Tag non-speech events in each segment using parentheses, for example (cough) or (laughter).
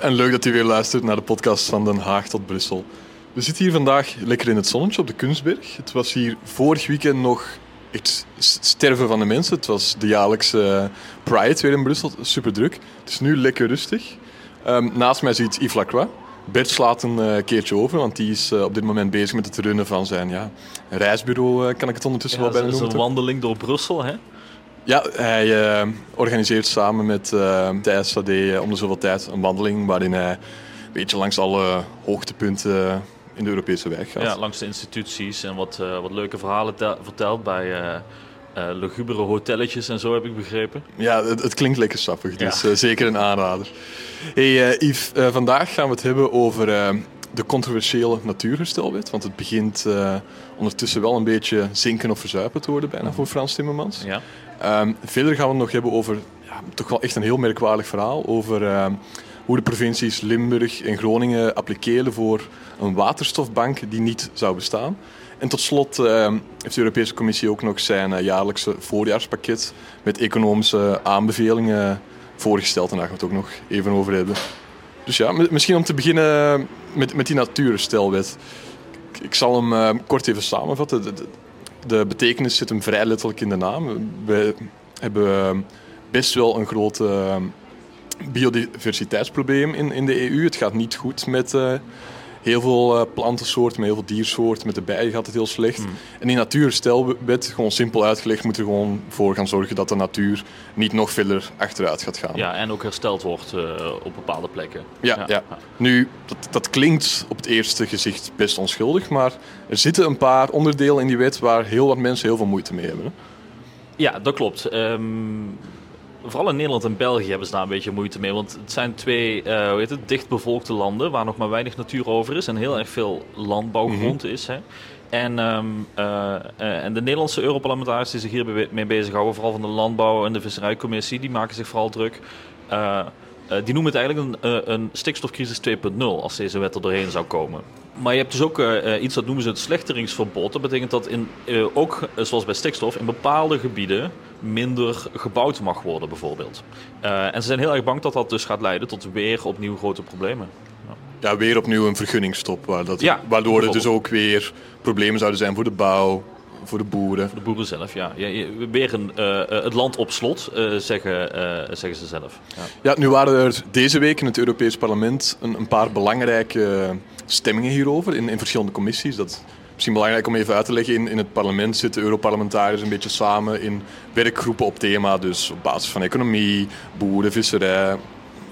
en leuk dat u weer luistert naar de podcast van Den Haag tot Brussel. We zitten hier vandaag lekker in het zonnetje op de Kunstberg. Het was hier vorig weekend nog echt sterven van de mensen. Het was de jaarlijkse Pride weer in Brussel, super druk. Het is nu lekker rustig. Um, naast mij zit Yves Lacroix. Bert slaat een uh, keertje over, want die is uh, op dit moment bezig met het runnen van zijn ja, reisbureau, uh, kan ik het ondertussen ja, wel bijna noemen. een wandeling door Brussel, hè? Ja, hij organiseert samen met de SAD om de zoveel tijd een wandeling waarin hij een beetje langs alle hoogtepunten in de Europese wijk gaat. Ja, langs de instituties en wat, wat leuke verhalen vertelt bij lugubere hotelletjes en zo heb ik begrepen. Ja, het, het klinkt lekker sappig, dus ja. zeker een aanrader. Hey Yves, vandaag gaan we het hebben over de controversiële natuurherstelwet. Want het begint ondertussen wel een beetje zinken of verzuipen te worden bijna voor Frans Timmermans. Ja. Um, verder gaan we het nog hebben over ja, toch wel echt een heel merkwaardig verhaal over hoe de provincies Limburg en Groningen appliceren voor een waterstofbank die niet zou bestaan. En tot slot uh, heeft de Europese Commissie ook nog zijn uh, jaarlijkse voorjaarspakket met economische aanbevelingen voorgesteld. En daar gaan we het ook nog even over hebben. Dus ja, misschien om te beginnen met, met die natuurstelwet. Ik, zal hem uh, kort even samenvatten. De, de, betekenis zit hem vrij letterlijk in de naam. We hebben best wel een groot biodiversiteitsprobleem in, in de EU. Het gaat niet goed met heel veel uh, plantensoorten, met heel veel diersoorten. Met de bijen gaat het heel slecht. Mm. En die natuurstelwet, gewoon simpel uitgelegd, moet er gewoon voor gaan zorgen dat de natuur niet nog verder achteruit gaat gaan. Ja, en ook hersteld wordt uh, op bepaalde plekken. Ja, ja. ja. nu, dat, dat klinkt op het eerste gezicht best onschuldig, maar er zitten een paar onderdelen in die wet waar heel wat mensen heel veel moeite mee hebben. Hè? Ja, dat klopt. Um, vooral in Nederland en België hebben ze daar een beetje moeite mee. Want het zijn twee uh, hoe heet het, dichtbevolkte landen waar nog maar weinig natuur over is en heel erg veel landbouwgrond mm -hmm. is. Hè. En, um, uh, uh, en de Nederlandse Europarlementariërs die zich hiermee bezighouden, vooral van de Landbouw- en de Visserijcommissie, die maken zich vooral druk. Die noemen het eigenlijk een, een stikstofcrisis 2.0 als deze wet er doorheen zou komen. Maar je hebt dus ook uh, iets dat noemen ze het slechteringsverbod. Dat betekent dat in, uh, ook, zoals bij stikstof, in bepaalde gebieden minder gebouwd mag worden, bijvoorbeeld. Uh, en ze zijn heel erg bang dat dat dus gaat leiden tot weer opnieuw grote problemen. Ja, ja weer opnieuw een vergunningstop, waar dat, ja, waardoor er dus ook weer problemen zouden zijn voor de bouw, voor de boeren. Voor de boeren zelf, ja. weer een, uh, het land op slot, uh, zeggen, uh, zeggen ze zelf. Ja. ja. nu waren er deze week in het Europees Parlement een, een paar belangrijke stemmingen hierover in, in verschillende commissies. Dat misschien belangrijk om even uit te leggen. In, in het parlement zitten Europarlementariërs een beetje samen in werkgroepen op thema. Dus op basis van economie, boeren, visserij.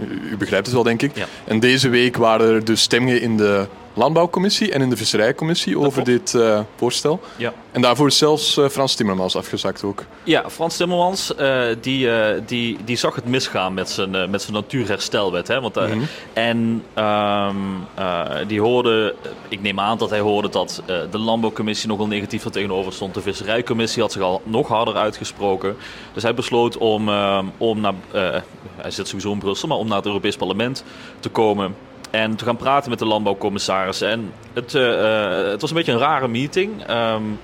U, u begrijpt het wel, denk ik. Ja. En deze week waren er dus stemmingen in de Landbouwcommissie en in de Visserijcommissie over klopt. dit uh, voorstel. Ja. En daarvoor is zelfs uh, Frans Timmermans afgezakt ook. Ja, Frans Timmermans uh, die, die, die zag het misgaan met zijn, met zijn natuurherstelwet. Hè? Want, mm -hmm. En um, die hoorde, ik neem aan dat hij hoorde dat de Landbouwcommissie nogal negatief er tegenover stond. De Visserijcommissie had zich al nog harder uitgesproken. Dus hij besloot om, om naar, hij zit sowieso in Brussel, maar om naar het Europees Parlement te komen en te gaan praten met de landbouwcommissaris. En het, uh, uh, het was een beetje een rare meeting. Um,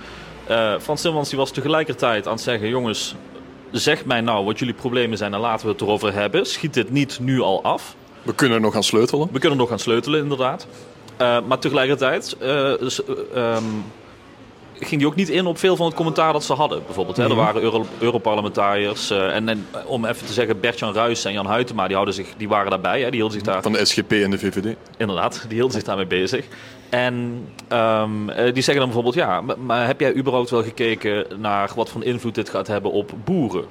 Frans Timmermans die was tegelijkertijd aan het zeggen... jongens, zeg mij nou wat jullie problemen zijn en laten we het erover hebben. Schiet dit niet nu al af. We kunnen nog gaan sleutelen. We kunnen nog gaan sleutelen, inderdaad. maar tegelijkertijd... Dus, um, ging die ook niet in op veel van het commentaar dat ze hadden. Bijvoorbeeld, hè, er waren Euro Europarlementariërs. Uh, en, en, om even te zeggen, Bert-Jan Ruijs en Jan Huytema, die, houden zich, die waren daarbij. Hè, die hielden zich daar... Van de SGP en de VVD. Inderdaad, die hielden zich daarmee bezig. En um, die zeggen dan bijvoorbeeld, ja, maar, heb jij überhaupt wel gekeken naar wat voor invloed dit gaat hebben op boeren?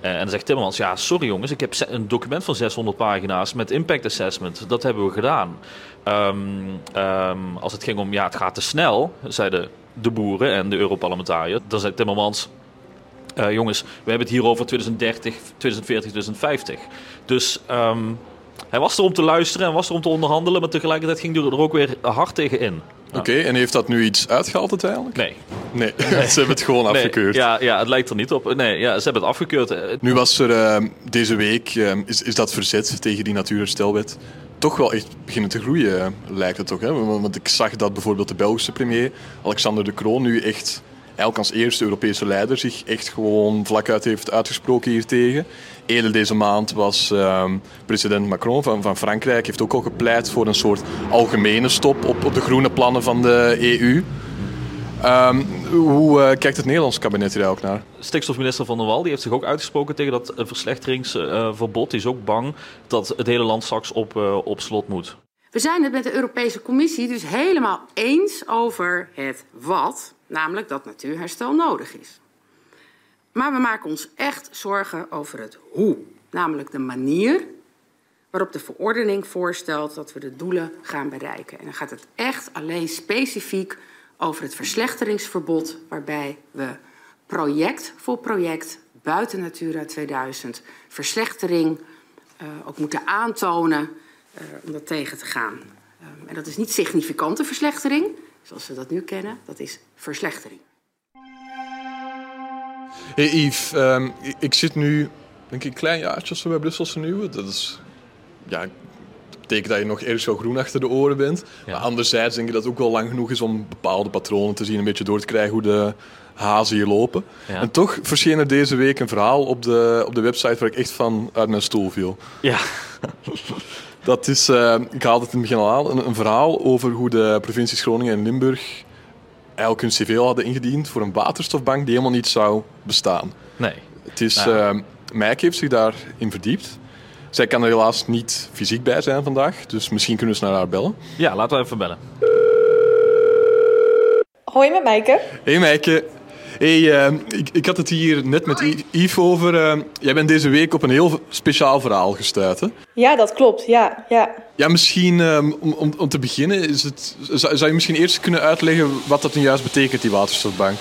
Uh, en dan zegt Timmermans, ja, sorry jongens, ik heb een document van 600 pagina's met impact assessment. Dat hebben we gedaan. Um, um, als het ging om, ja, het gaat te snel, zeiden de boeren en de Europarlementariër. Dan zei Timmermans, uh, jongens, we hebben het hier over 2030, 2040, 2050. Dus um, hij was er om te luisteren en was er om te onderhandelen, maar tegelijkertijd ging hij er ook weer hard tegen in. Oké, en heeft dat nu iets uitgehaald uiteindelijk? Nee. Nee, (laughs) (laughs) ze hebben het gewoon Nee, afgekeurd. ja, ja, het lijkt er niet op. Nee, ja, ze hebben het afgekeurd. Nu was er eh, deze week, eh, is, is dat verzet tegen die natuurherstelwet toch wel echt beginnen te groeien, lijkt het toch. Hè? Want ik zag dat bijvoorbeeld de Belgische premier, Alexander De Croo, nu echt eigenlijk als eerste Europese leider zich echt gewoon vlak uit heeft uitgesproken hiertegen. Eerder deze maand was ehm, president Macron van, van Frankrijk, heeft ook al gepleit voor een soort algemene stop op, op de groene plannen van de EU. Ehm, hoe eh, kijkt het Nederlands kabinet hier ook naar? Stikstofminister Van der Wal die heeft zich ook uitgesproken tegen dat eh, verslechteringsverbod. Die is ook bang dat het hele land straks op, eh, op slot moet. We zijn het met de Europese Commissie dus helemaal eens over het wat, namelijk dat natuurherstel nodig is. Maar we maken ons echt zorgen over het hoe, namelijk de manier waarop de verordening voorstelt dat we de doelen gaan bereiken. En dan gaat het echt alleen specifiek over het verslechteringsverbod, waarbij we project voor project buiten Natura 2000 verslechtering uh, ook moeten aantonen uh, om dat tegen te gaan. Um, en dat is niet significante verslechtering, zoals we dat nu kennen, dat is verslechtering. Hey Yves, um, ik zit nu denk ik een klein jaartje of zo bij Brusselse Nieuwe. Dat is, ja, betekent dat je nog ergens wel groen achter de oren bent. Ja. Maar anderzijds denk ik dat het ook wel lang genoeg is om bepaalde patronen te zien, een beetje door te krijgen hoe de hazen hier lopen. Ja. En toch verscheen er deze week een verhaal op de, op de website waar ik echt van uit mijn stoel viel. Ja. (laughs) Dat is, uh, ik haalde het in het begin al aan, een, een, verhaal over hoe de provincies Groningen en Limburg eigenlijk hun cv hadden ingediend voor een waterstofbank die helemaal niet zou bestaan. Nee. Het is, ja. uh, Meike heeft zich daarin verdiept. Zij kan er helaas niet fysiek bij zijn vandaag, dus misschien kunnen we eens naar haar bellen. Ja, laten we even bellen. Hoi met Meike. Hey Meike. Hey, uh, ik, ik, had het hier net met Yves over. Uh, jij bent deze week op een heel speciaal verhaal gestuurd, hè? Ja, dat klopt. Ja, ja. ja misschien um, om, om, om, te beginnen, is het, zou, zou, je misschien eerst kunnen uitleggen wat dat nu juist betekent, die waterstofbank?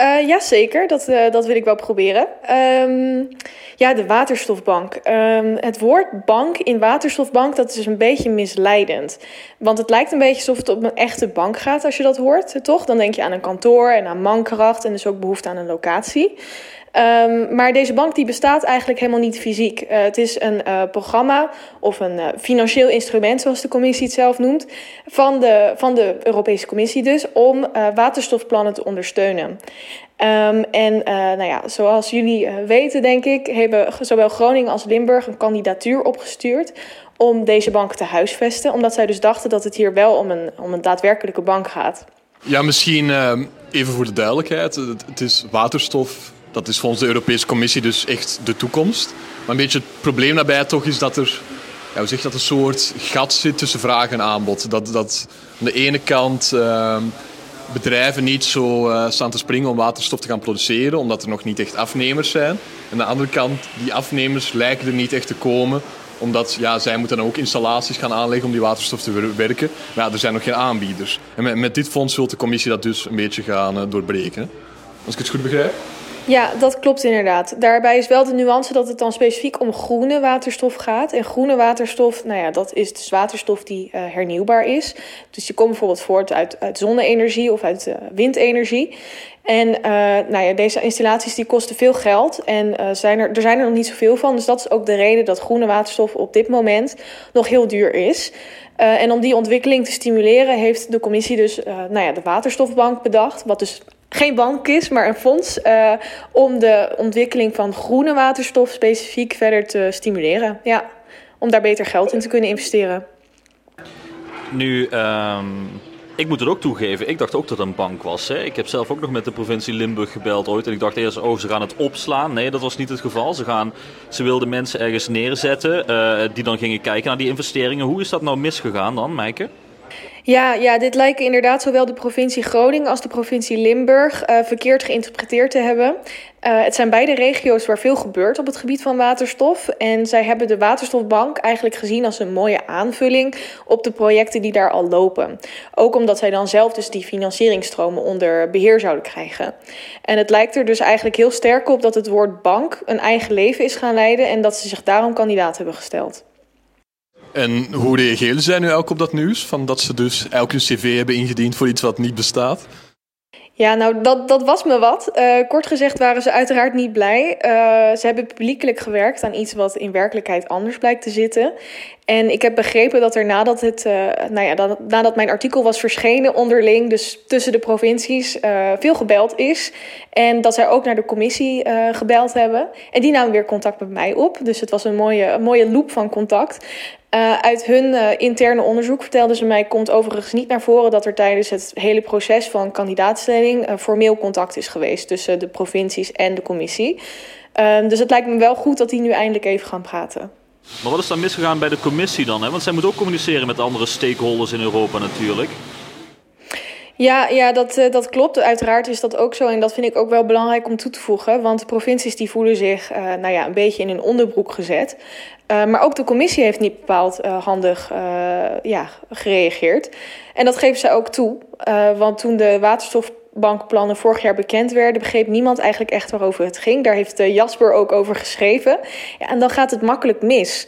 Uh, ja, zeker. Dat, uh, dat wil ik wel proberen. Um, ja, de waterstofbank. Um, het woord bank in waterstofbank, dat is een beetje misleidend. Want het lijkt een beetje alsof het op een echte bank gaat als je dat hoort, toch? Dan denk je aan een kantoor en aan mankracht en dus ook behoefte aan een locatie. Um, maar deze bank die bestaat eigenlijk helemaal niet fysiek. Uh, het is een uh, programma of een uh, financieel instrument, zoals de commissie het zelf noemt, van de, van de Europese Commissie dus, om waterstofplannen te ondersteunen. Um, en nou ja, zoals jullie weten, denk ik, hebben zowel Groningen als Limburg een kandidatuur opgestuurd om deze bank te huisvesten, omdat zij dus dachten dat het hier wel om een, om een daadwerkelijke bank gaat. Ja, misschien even voor de duidelijkheid. Het is waterstof dat is volgens de Europese Commissie dus echt de toekomst. Maar een beetje het probleem daarbij toch is dat er, ja, zeg dat, een soort gat zit tussen vraag en aanbod. Dat, dat aan de ene kant uh, bedrijven niet zo uh, staan te springen om waterstof te gaan produceren, omdat er nog niet echt afnemers zijn. En aan de andere kant, die afnemers lijken er niet echt te komen, omdat ja, zij moeten dan ook installaties gaan aanleggen om die waterstof te werken. Maar er zijn nog geen aanbieders. En met, met dit fonds wil de commissie dat dus een beetje gaan uh, doorbreken. Als ik het goed begrijp. Ja, dat klopt inderdaad. Daarbij is wel de nuance dat het dan specifiek om groene waterstof gaat. En groene waterstof, nou ja, dat is dus waterstof die uh, hernieuwbaar is. Dus die komt bijvoorbeeld voort uit, zonne-energie of uit uh, windenergie. En uh, nou ja, deze installaties die kosten veel geld en zijn er, er zijn er nog niet zoveel van. Dus dat is ook de reden dat groene waterstof op dit moment nog heel duur is. En om die ontwikkeling te stimuleren heeft de commissie dus nou ja, de waterstofbank bedacht. Wat dus geen bank is, maar een fonds. Uh, om de ontwikkeling van groene waterstof specifiek verder te stimuleren. Ja, om daar beter geld in te kunnen investeren. Nu, um, ik moet het ook toegeven, ik dacht ook dat het een bank was. Hè. Ik heb zelf ook nog met de provincie Limburg gebeld ooit. En ik dacht eerst, oh, ze gaan het opslaan. Nee, dat was niet het geval. Ze, gaan, ze wilden mensen ergens neerzetten uh, die dan gingen kijken naar die investeringen. Hoe is dat nou misgegaan dan, Meike? Ja, ja, dit lijken inderdaad zowel de provincie Groningen als de provincie Limburg uh, verkeerd geïnterpreteerd te hebben. Uh, het zijn beide regio's waar veel gebeurt op het gebied van waterstof. En zij hebben de waterstofbank eigenlijk gezien als een mooie aanvulling op de projecten die daar al lopen. Ook omdat zij dan zelf dus die financieringsstromen onder beheer zouden krijgen. En het lijkt er dus eigenlijk heel sterk op dat het woord bank een eigen leven is gaan leiden en dat ze zich daarom kandidaat hebben gesteld. En hoe reageren zij nu elk op dat nieuws? Van dat ze dus elk een cv hebben ingediend voor iets wat niet bestaat? Ja, nou, dat, dat was me wat. Uh, kort gezegd waren ze uiteraard niet blij. Uh, ze hebben publiekelijk gewerkt aan iets wat in werkelijkheid anders blijkt te zitten. En ik heb begrepen dat er nadat, het, uh, nou ja, dat, nadat mijn artikel was verschenen onderling, dus tussen de provincies, veel gebeld is. En dat zij ook naar de commissie gebeld hebben. En die namen weer contact met mij op. Dus het was een mooie, een mooie loop van contact. Uh, uit hun uh, interne onderzoek vertelden ze mij, komt overigens niet naar voren dat er tijdens het hele proces van kandidaatstelling uh, formeel contact is geweest tussen de provincies en de commissie. Ehm, dus het lijkt me wel goed dat die nu eindelijk even gaan praten. Maar wat is dan misgegaan bij de commissie dan? Hè? Want zij moet ook communiceren met andere stakeholders in Europa natuurlijk. Ja, ja dat, uh, dat klopt. Uiteraard is dat ook zo. En dat vind ik ook wel belangrijk om toe te voegen. Want de provincies die voelen zich uh, nou ja, een beetje in hun onderbroek gezet. Uh, maar ook de commissie heeft niet bepaald handig ja, gereageerd. En dat geven ze ook toe. want toen de waterstofbankplannen vorig jaar bekend werden, begreep niemand eigenlijk echt waarover het ging. Daar heeft Jasper ook over geschreven. Ja, en dan gaat het makkelijk mis.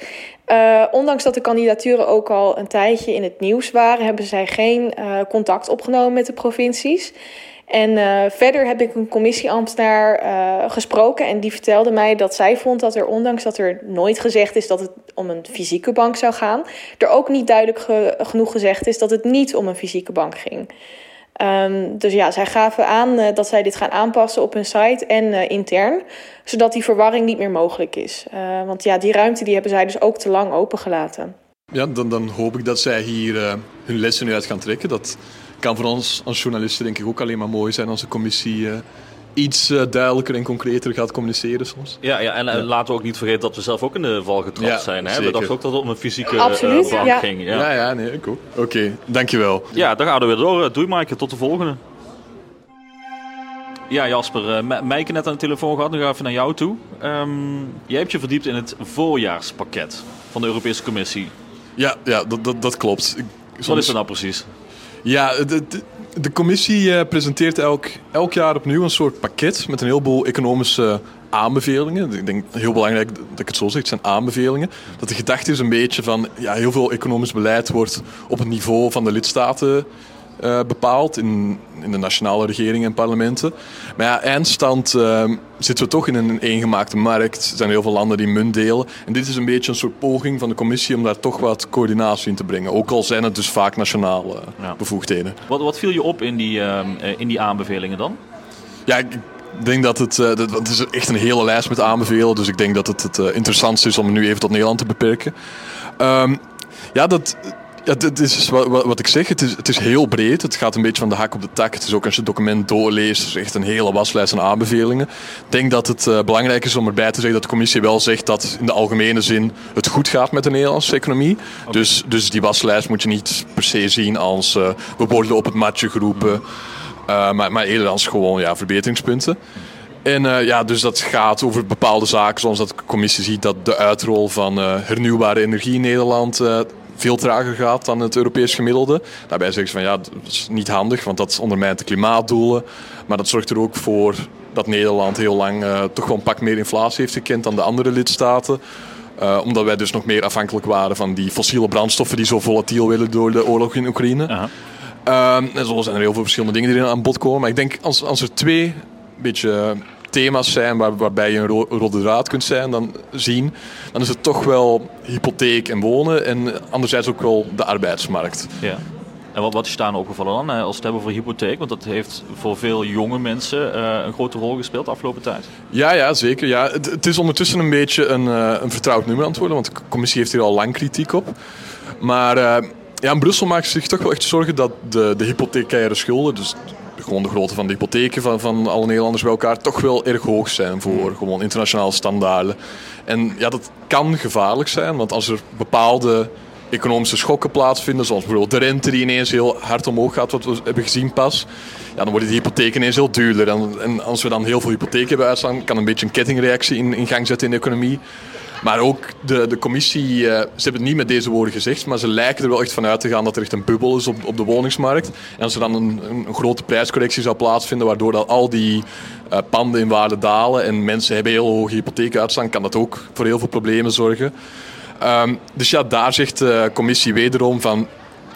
Uh, ondanks dat de kandidaturen ook al een tijdje in het nieuws waren, hebben zij geen uh, contact opgenomen met de provincies. En uh, verder heb ik een commissieambtenaar gesproken en die vertelde mij dat zij vond dat er, ondanks dat er nooit gezegd is dat het om een fysieke bank zou gaan, er ook niet duidelijk ge genoeg gezegd is dat het niet om een fysieke bank ging. Um, dus ja, zij gaven aan uh, dat zij dit gaan aanpassen op hun site en uh, intern, zodat die verwarring niet meer mogelijk is. Uh, want ja, die ruimte die hebben zij dus ook te lang opengelaten. Ja, dan, dan hoop ik dat zij hier hun lessen nu uit gaan trekken. Dat kan voor ons als journalisten denk ik ook alleen maar mooi zijn als de commissie iets uh, duidelijker en concreter gaat communiceren soms. Ja, ja en ja. laten we ook niet vergeten dat we zelf ook in de val getrapt ja, zijn. Hè? We dachten ook dat het om een fysieke Absoluut, uh, bank ja. ging. Ja, ja, ja nee, ik ook. Oké, okay, dankjewel. Ja, dan gaan we weer door. Doei Maaike, tot de volgende. Ja, Jasper, uh, Mijke net aan de telefoon gehad. Nu gaan we even naar jou toe. Um, jij hebt je verdiept in het voorjaarspakket van de Europese Commissie. Ja, ja dat, dat, dat klopt. Soms... Wat is er nou precies? Ja, de, commissie uh, presenteert elk, elk jaar opnieuw een soort pakket met een heleboel economische aanbevelingen. Ik denk heel belangrijk dat ik het zo zeg, het zijn aanbevelingen. Dat de gedachte is een beetje van ja, heel veel economisch beleid wordt op het niveau van de lidstaten uh, bepaald in, in de nationale regeringen en parlementen. Maar ja, eindstand uh, zitten we toch in een eengemaakte markt. Er zijn heel veel landen die munt delen. En dit is een beetje een soort poging van de commissie om daar toch wat coördinatie in te brengen. Ook al zijn het dus vaak nationale ja. bevoegdheden. Wat, wat viel je op in die, uh, in die aanbevelingen dan? Ja, ik denk dat het, uh, dat, het is echt een hele lijst met aanbevelen. Dus ik denk dat het het uh, interessantste is om het nu even tot Nederland te beperken. Um, ja, dat, ja, dit is wat, wat, ik zeg. Het is, het is heel breed. Het gaat een beetje van de hak op de tak. Het is ook als je het document doorleest, is echt een hele waslijst aan aanbevelingen. Ik denk dat het uh, belangrijk is om erbij te zeggen dat de commissie wel zegt dat in de algemene zin het goed gaat met de Nederlandse economie. Okay. Dus, dus die waslijst moet je niet per se zien als uh, we worden op het matje geroepen. Uh, maar, maar eerder als gewoon ja, verbeteringspunten. En uh, ja, dus dat gaat over bepaalde zaken, zoals dat de commissie ziet dat de uitrol van uh, hernieuwbare energie in Nederland uh, veel trager gaat dan het Europees gemiddelde. Daarbij zeggen ze van ja, dat is niet handig, want dat ondermijnt de klimaatdoelen. Maar dat zorgt er ook voor dat Nederland heel lang uh, toch wel een pak meer inflatie heeft gekend dan de andere lidstaten. Uh, omdat wij dus nog meer afhankelijk waren van die fossiele brandstoffen die zo volatiel willen door de oorlog in Oekraïne. Uh -huh. um, en zo zijn er heel veel verschillende dingen die aan bod komen. Maar ik denk als, als er twee beetje thema's zijn waar, waarbij je een ro rode draad kunt zijn, dan zien, dan is het toch wel hypotheek en wonen en anderzijds ook wel de arbeidsmarkt. Ja. En wat, wat is daar nou opgevallen dan, als we het hebben over hypotheek? Want dat heeft voor veel jonge mensen uh, een grote rol gespeeld de afgelopen tijd. Ja, ja zeker. Ja. Het, het is ondertussen een beetje een, uh, een vertrouwd nummer aan het worden, want de commissie heeft hier al lang kritiek op. Maar uh, ja, in Brussel maakt zich toch wel echt zorgen dat de, de hypothecaire schulden, dus gewoon de grootte van de hypotheken van, van alle Nederlanders bij elkaar toch wel erg hoog zijn voor gewoon internationale standaarden. En ja, dat kan gevaarlijk zijn, want als er bepaalde economische schokken plaatsvinden, zoals bijvoorbeeld de rente die ineens heel hard omhoog gaat, wat we hebben gezien pas, ja, dan worden die hypotheken ineens heel duurder. En, en als we dan heel veel hypotheken hebben uitstaan, kan een beetje een kettingreactie in, in gang zetten in de economie. Maar ook de, de commissie, uh, ze hebben het niet met deze woorden gezegd, maar ze lijken er wel echt van uit te gaan dat er echt een bubbel is op, op de woningsmarkt. En als er dan een, een grote prijscorrectie zou plaatsvinden, waardoor al die uh, panden in waarde dalen en mensen hebben heel hoge hypotheken uitstaan, kan dat ook voor heel veel problemen zorgen. Ehm, dus ja, daar zegt de commissie wederom van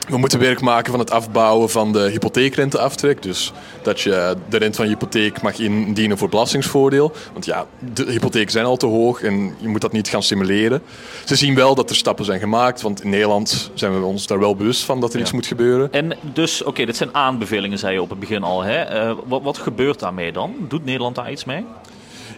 we moeten werk maken van het afbouwen van de hypotheekrenteaftrek. Dus dat je de rente van je hypotheek mag indienen voor belastingsvoordeel. Want ja, de hypotheken zijn al te hoog en je moet dat niet gaan stimuleren. Ze zien wel dat er stappen zijn gemaakt, want in Nederland zijn we ons daar wel bewust van dat er iets moet gebeuren. En dus, oké, dit zijn aanbevelingen, zei je op het begin al. Hè? Eh, wat, wat gebeurt daarmee dan? Doet Nederland daar iets mee?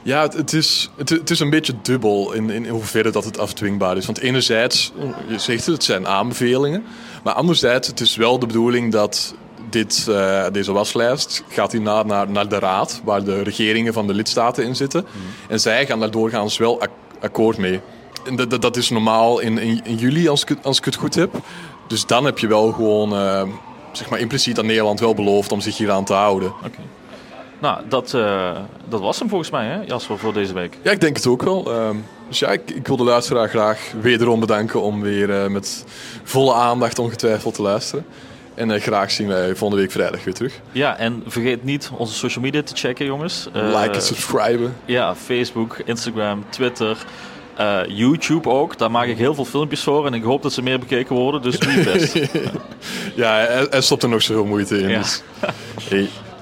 Ja, het, het, is, het, het, is een beetje dubbel in, in hoeverre dat het afdwingbaar is. Want enerzijds, je zegt het, het zijn aanbevelingen. Maar anderzijds, het is wel de bedoeling dat dit, uh, deze waslijst gaat hierna naar, naar de raad, waar de regeringen van de lidstaten in zitten. Mhm. En zij gaan daar doorgaans wel akkoord mee. En dat, dat is normaal in, in, in, juli, als ik, als ik het goed heb. Dus dan heb je wel gewoon, uh, zeg maar impliciet aan Nederland wel beloofd om zich hier aan te houden. Okay. Nou, dat, uh, dat was hem volgens mij, hè, Jasper, voor deze week. Ja, ik denk het ook wel. Uh, dus ja, ik, ik, wil de luisteraar graag wederom bedanken om weer uh, met volle aandacht ongetwijfeld te luisteren. En uh, graag zien wij volgende week vrijdag weer terug. Ja, en vergeet niet onze social media te checken, jongens. like en subscriben. Ja, Facebook, Instagram, Twitter. Uh, YouTube ook. Daar maak ik heel veel filmpjes voor en ik hoop dat ze meer bekeken worden. Dus doe je best. (laughs) ja, er, er stopt er nog zoveel moeite in. Ja. Dus. Hey. (laughs)